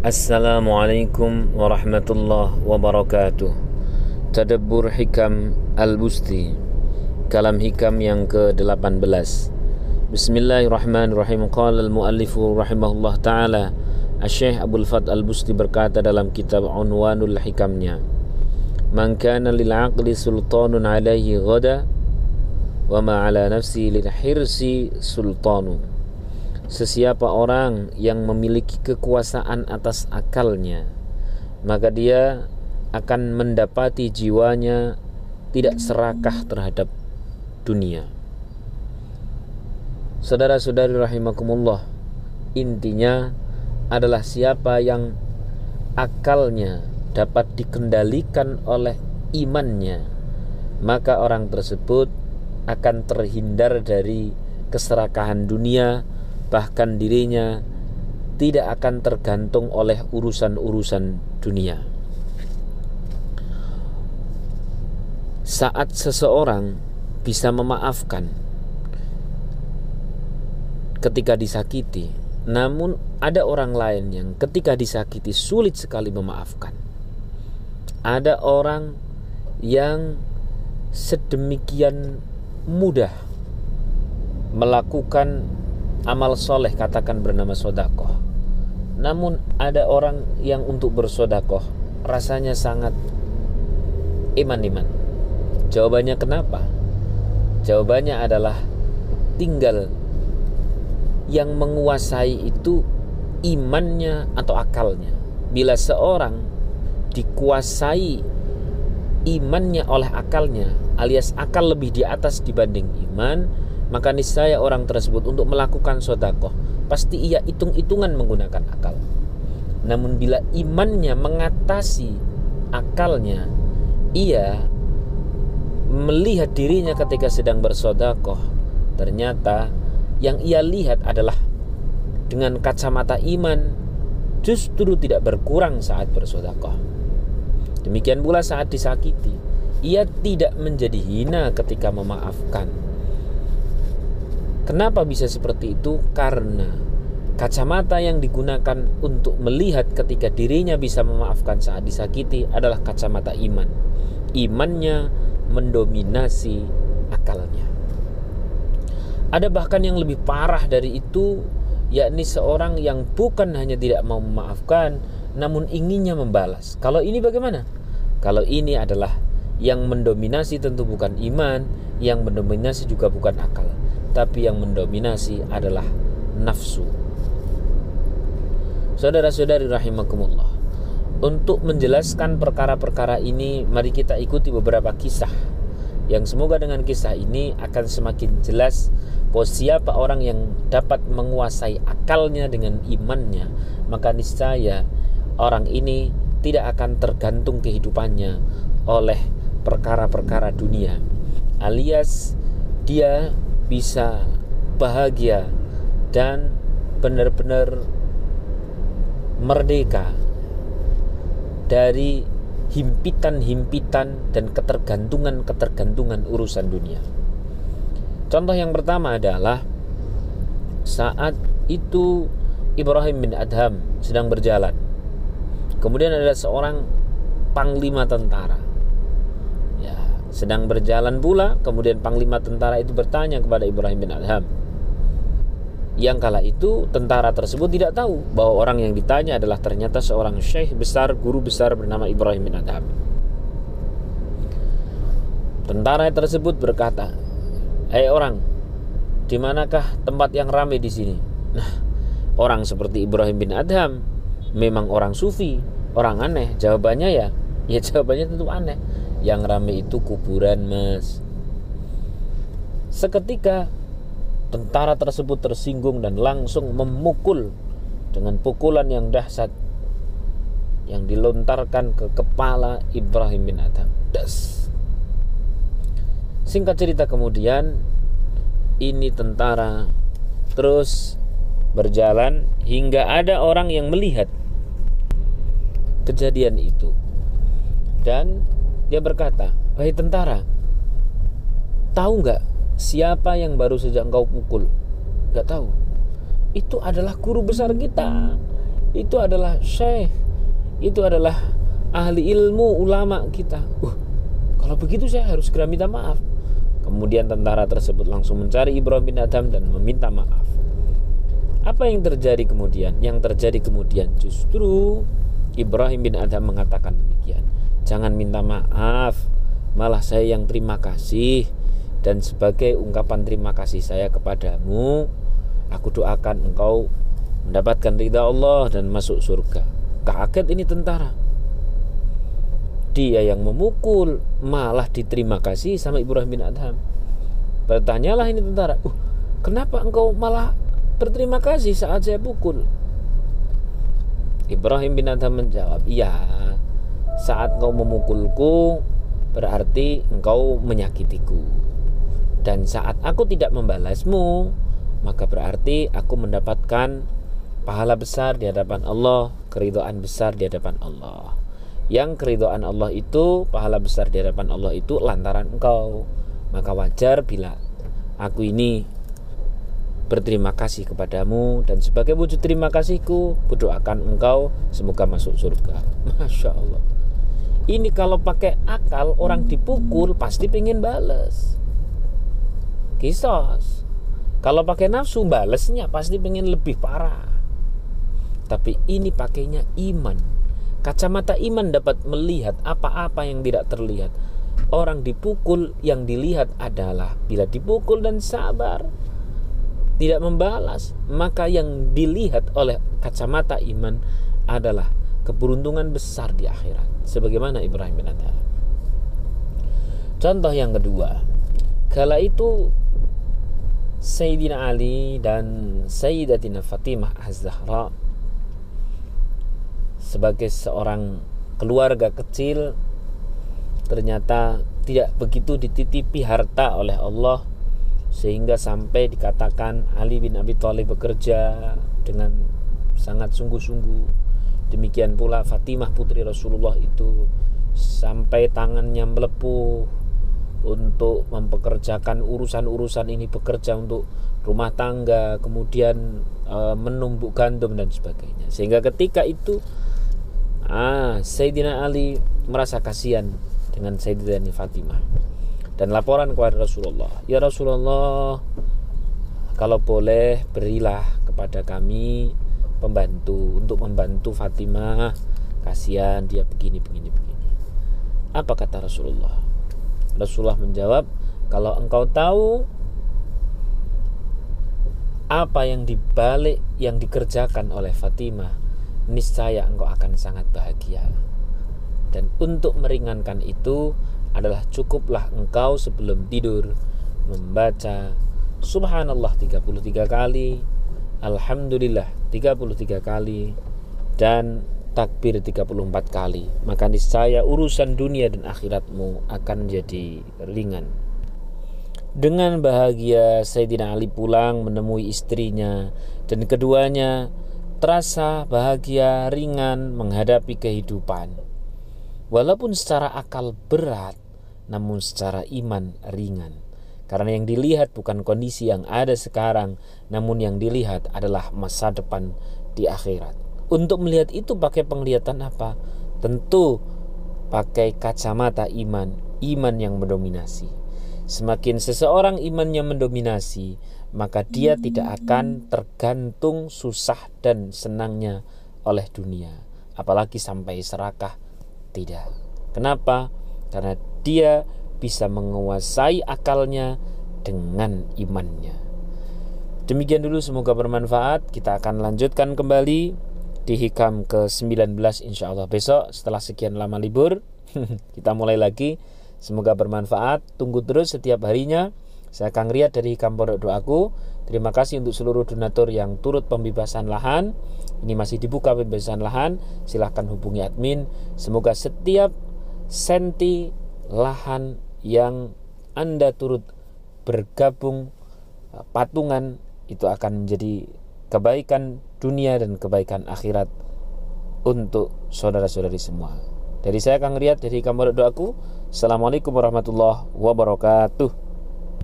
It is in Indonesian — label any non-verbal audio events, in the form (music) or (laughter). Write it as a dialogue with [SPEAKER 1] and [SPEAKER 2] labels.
[SPEAKER 1] Assalamualaikum warahmatullahi wabarakatuh. Tadabbur Hikam Al-Busti Kalam Hikam yang ke-18 Bismillahirrahmanirrahim. Qala al-muallifu rahimahullah ta'ala Asyih Abdul Fat Al-Busti berkata dalam kitab Unwanul Hikamnya Man kana lil'aqli sultanun alaihi ghada Wa ma ala nafsi lil'hirsi sultanu Sesiapa orang yang memiliki kekuasaan atas akalnya, maka dia akan mendapati jiwanya tidak serakah terhadap dunia. Saudara-saudari rahimakumullah, intinya adalah siapa yang akalnya dapat dikendalikan oleh imannya, maka orang tersebut akan terhindar dari keserakahan dunia bahkan dirinya tidak akan tergantung oleh urusan-urusan dunia. Saat seseorang bisa memaafkan ketika disakiti, namun ada orang lain yang ketika disakiti sulit sekali memaafkan. Ada orang yang sedemikian mudah melakukan amal soleh katakan bernama sodakoh. Namun ada orang yang untuk bersodakoh rasanya sangat iman-iman. Jawabannya kenapa? Jawabannya adalah tinggal yang menguasai itu imannya atau akalnya. Bila seorang dikuasai imannya oleh akalnya alias akal lebih di atas dibanding iman maka niscaya orang tersebut untuk melakukan sodakoh pasti ia hitung-hitungan menggunakan akal. Namun bila imannya mengatasi akalnya, ia melihat dirinya ketika sedang bersodakoh, ternyata yang ia lihat adalah dengan kacamata iman justru tidak berkurang saat bersodakoh. Demikian pula saat disakiti, ia tidak menjadi hina ketika memaafkan Kenapa bisa seperti itu? Karena kacamata yang digunakan untuk melihat ketika dirinya bisa memaafkan saat disakiti adalah kacamata iman. Imannya mendominasi akalnya. Ada bahkan yang lebih parah dari itu, yakni seorang yang bukan hanya tidak mau memaafkan, namun inginnya membalas. Kalau ini bagaimana? Kalau ini adalah yang mendominasi tentu bukan iman, yang mendominasi juga bukan akal tapi yang mendominasi adalah nafsu. Saudara-saudari rahimakumullah. Untuk menjelaskan perkara-perkara ini, mari kita ikuti beberapa kisah yang semoga dengan kisah ini akan semakin jelas bahwa siapa orang yang dapat menguasai akalnya dengan imannya, maka niscaya orang ini tidak akan tergantung kehidupannya oleh perkara-perkara dunia. Alias dia bisa bahagia dan benar-benar merdeka dari himpitan-himpitan dan ketergantungan-ketergantungan urusan dunia. Contoh yang pertama adalah saat itu Ibrahim bin Adham sedang berjalan. Kemudian ada seorang panglima tentara sedang berjalan pula, kemudian panglima tentara itu bertanya kepada Ibrahim bin Adham. Yang kala itu tentara tersebut tidak tahu bahwa orang yang ditanya adalah ternyata seorang syekh besar, guru besar bernama Ibrahim bin Adham. Tentara tersebut berkata, "Hei orang, di manakah tempat yang ramai di sini?" Nah, orang seperti Ibrahim bin Adham memang orang sufi, orang aneh. Jawabannya ya, ya (laughs) jawabannya tentu aneh yang rame itu kuburan mas. Seketika tentara tersebut tersinggung dan langsung memukul dengan pukulan yang dahsyat yang dilontarkan ke kepala Ibrahim bin Adham das. Singkat cerita kemudian ini tentara terus berjalan hingga ada orang yang melihat kejadian itu. Dan dia berkata, "Wahai tentara, tahu nggak siapa yang baru saja engkau pukul?" Nggak tahu. Itu adalah guru besar kita. Itu adalah syekh. Itu adalah ahli ilmu ulama kita. Uh, kalau begitu saya harus segera minta maaf. Kemudian tentara tersebut langsung mencari Ibrahim bin Adam dan meminta maaf. Apa yang terjadi kemudian? Yang terjadi kemudian justru Ibrahim bin Adam mengatakan demikian jangan minta maaf. Malah saya yang terima kasih. Dan sebagai ungkapan terima kasih saya kepadamu aku doakan engkau mendapatkan ridha Allah dan masuk surga. Kaget ini tentara? Dia yang memukul malah diterima kasih sama Ibrahim bin Adham. Bertanyalah ini tentara uh, kenapa engkau malah berterima kasih saat saya pukul? Ibrahim bin Adham menjawab iya saat engkau memukulku berarti engkau menyakitiku. Dan saat aku tidak membalasmu maka berarti aku mendapatkan pahala besar di hadapan Allah keridhaan besar di hadapan Allah. Yang keridhaan Allah itu pahala besar di hadapan Allah itu lantaran engkau. Maka wajar bila aku ini berterima kasih kepadamu dan sebagai wujud terima kasihku berdoakan engkau semoga masuk surga. (laughs) Masya Allah ini kalau pakai akal orang dipukul pasti pengen bales kisos kalau pakai nafsu balesnya pasti pengen lebih parah tapi ini pakainya iman Kacamata iman dapat melihat apa-apa yang tidak terlihat. Orang dipukul yang dilihat adalah bila dipukul dan sabar tidak membalas, maka yang dilihat oleh kacamata iman adalah keberuntungan besar di akhirat. Sebagaimana Ibrahim bin Adham. Contoh yang kedua, kala itu Sayyidina Ali dan Sayyidatina Fatimah Az-Zahra sebagai seorang keluarga kecil ternyata tidak begitu dititipi harta oleh Allah sehingga sampai dikatakan Ali bin Abi Thalib bekerja dengan sangat sungguh-sungguh demikian pula Fatimah putri Rasulullah itu sampai tangannya melepuh untuk mempekerjakan urusan-urusan ini bekerja untuk rumah tangga kemudian e, menumbuk gandum dan sebagainya sehingga ketika itu Ah, Sayyidina Ali merasa kasihan dengan Sayyidina Fatimah dan laporan kepada Rasulullah. Ya Rasulullah, kalau boleh berilah kepada kami pembantu untuk membantu Fatimah. Kasihan dia begini begini begini. Apa kata Rasulullah? Rasulullah menjawab, kalau engkau tahu apa yang dibalik yang dikerjakan oleh Fatimah niscaya engkau akan sangat bahagia. Dan untuk meringankan itu adalah cukuplah engkau sebelum tidur membaca subhanallah 33 kali, alhamdulillah 33 kali dan takbir 34 kali. Maka niscaya urusan dunia dan akhiratmu akan jadi ringan. Dengan bahagia Sayyidina Ali pulang menemui istrinya dan keduanya terasa bahagia ringan menghadapi kehidupan. Walaupun secara akal berat, namun secara iman ringan. Karena yang dilihat bukan kondisi yang ada sekarang, namun yang dilihat adalah masa depan di akhirat. Untuk melihat itu pakai penglihatan apa? Tentu pakai kacamata iman, iman yang mendominasi. Semakin seseorang imannya mendominasi, maka dia tidak akan tergantung susah dan senangnya oleh dunia, apalagi sampai serakah. Tidak. Kenapa? Karena dia bisa menguasai akalnya dengan imannya. Demikian dulu semoga bermanfaat. Kita akan lanjutkan kembali di hikam ke-19 insya Allah besok setelah sekian lama libur (laughs) kita mulai lagi semoga bermanfaat tunggu terus setiap harinya saya Kang Riyad dari Hikam Pondok Doaku. Terima kasih untuk seluruh donatur yang turut pembebasan lahan. Ini masih dibuka pembebasan lahan. Silahkan hubungi admin. Semoga setiap senti lahan yang Anda turut bergabung uh, patungan itu akan menjadi kebaikan dunia dan kebaikan akhirat untuk saudara-saudari semua. Dari saya Kang Riyad dari Kamar Doaku. Assalamualaikum warahmatullahi wabarakatuh.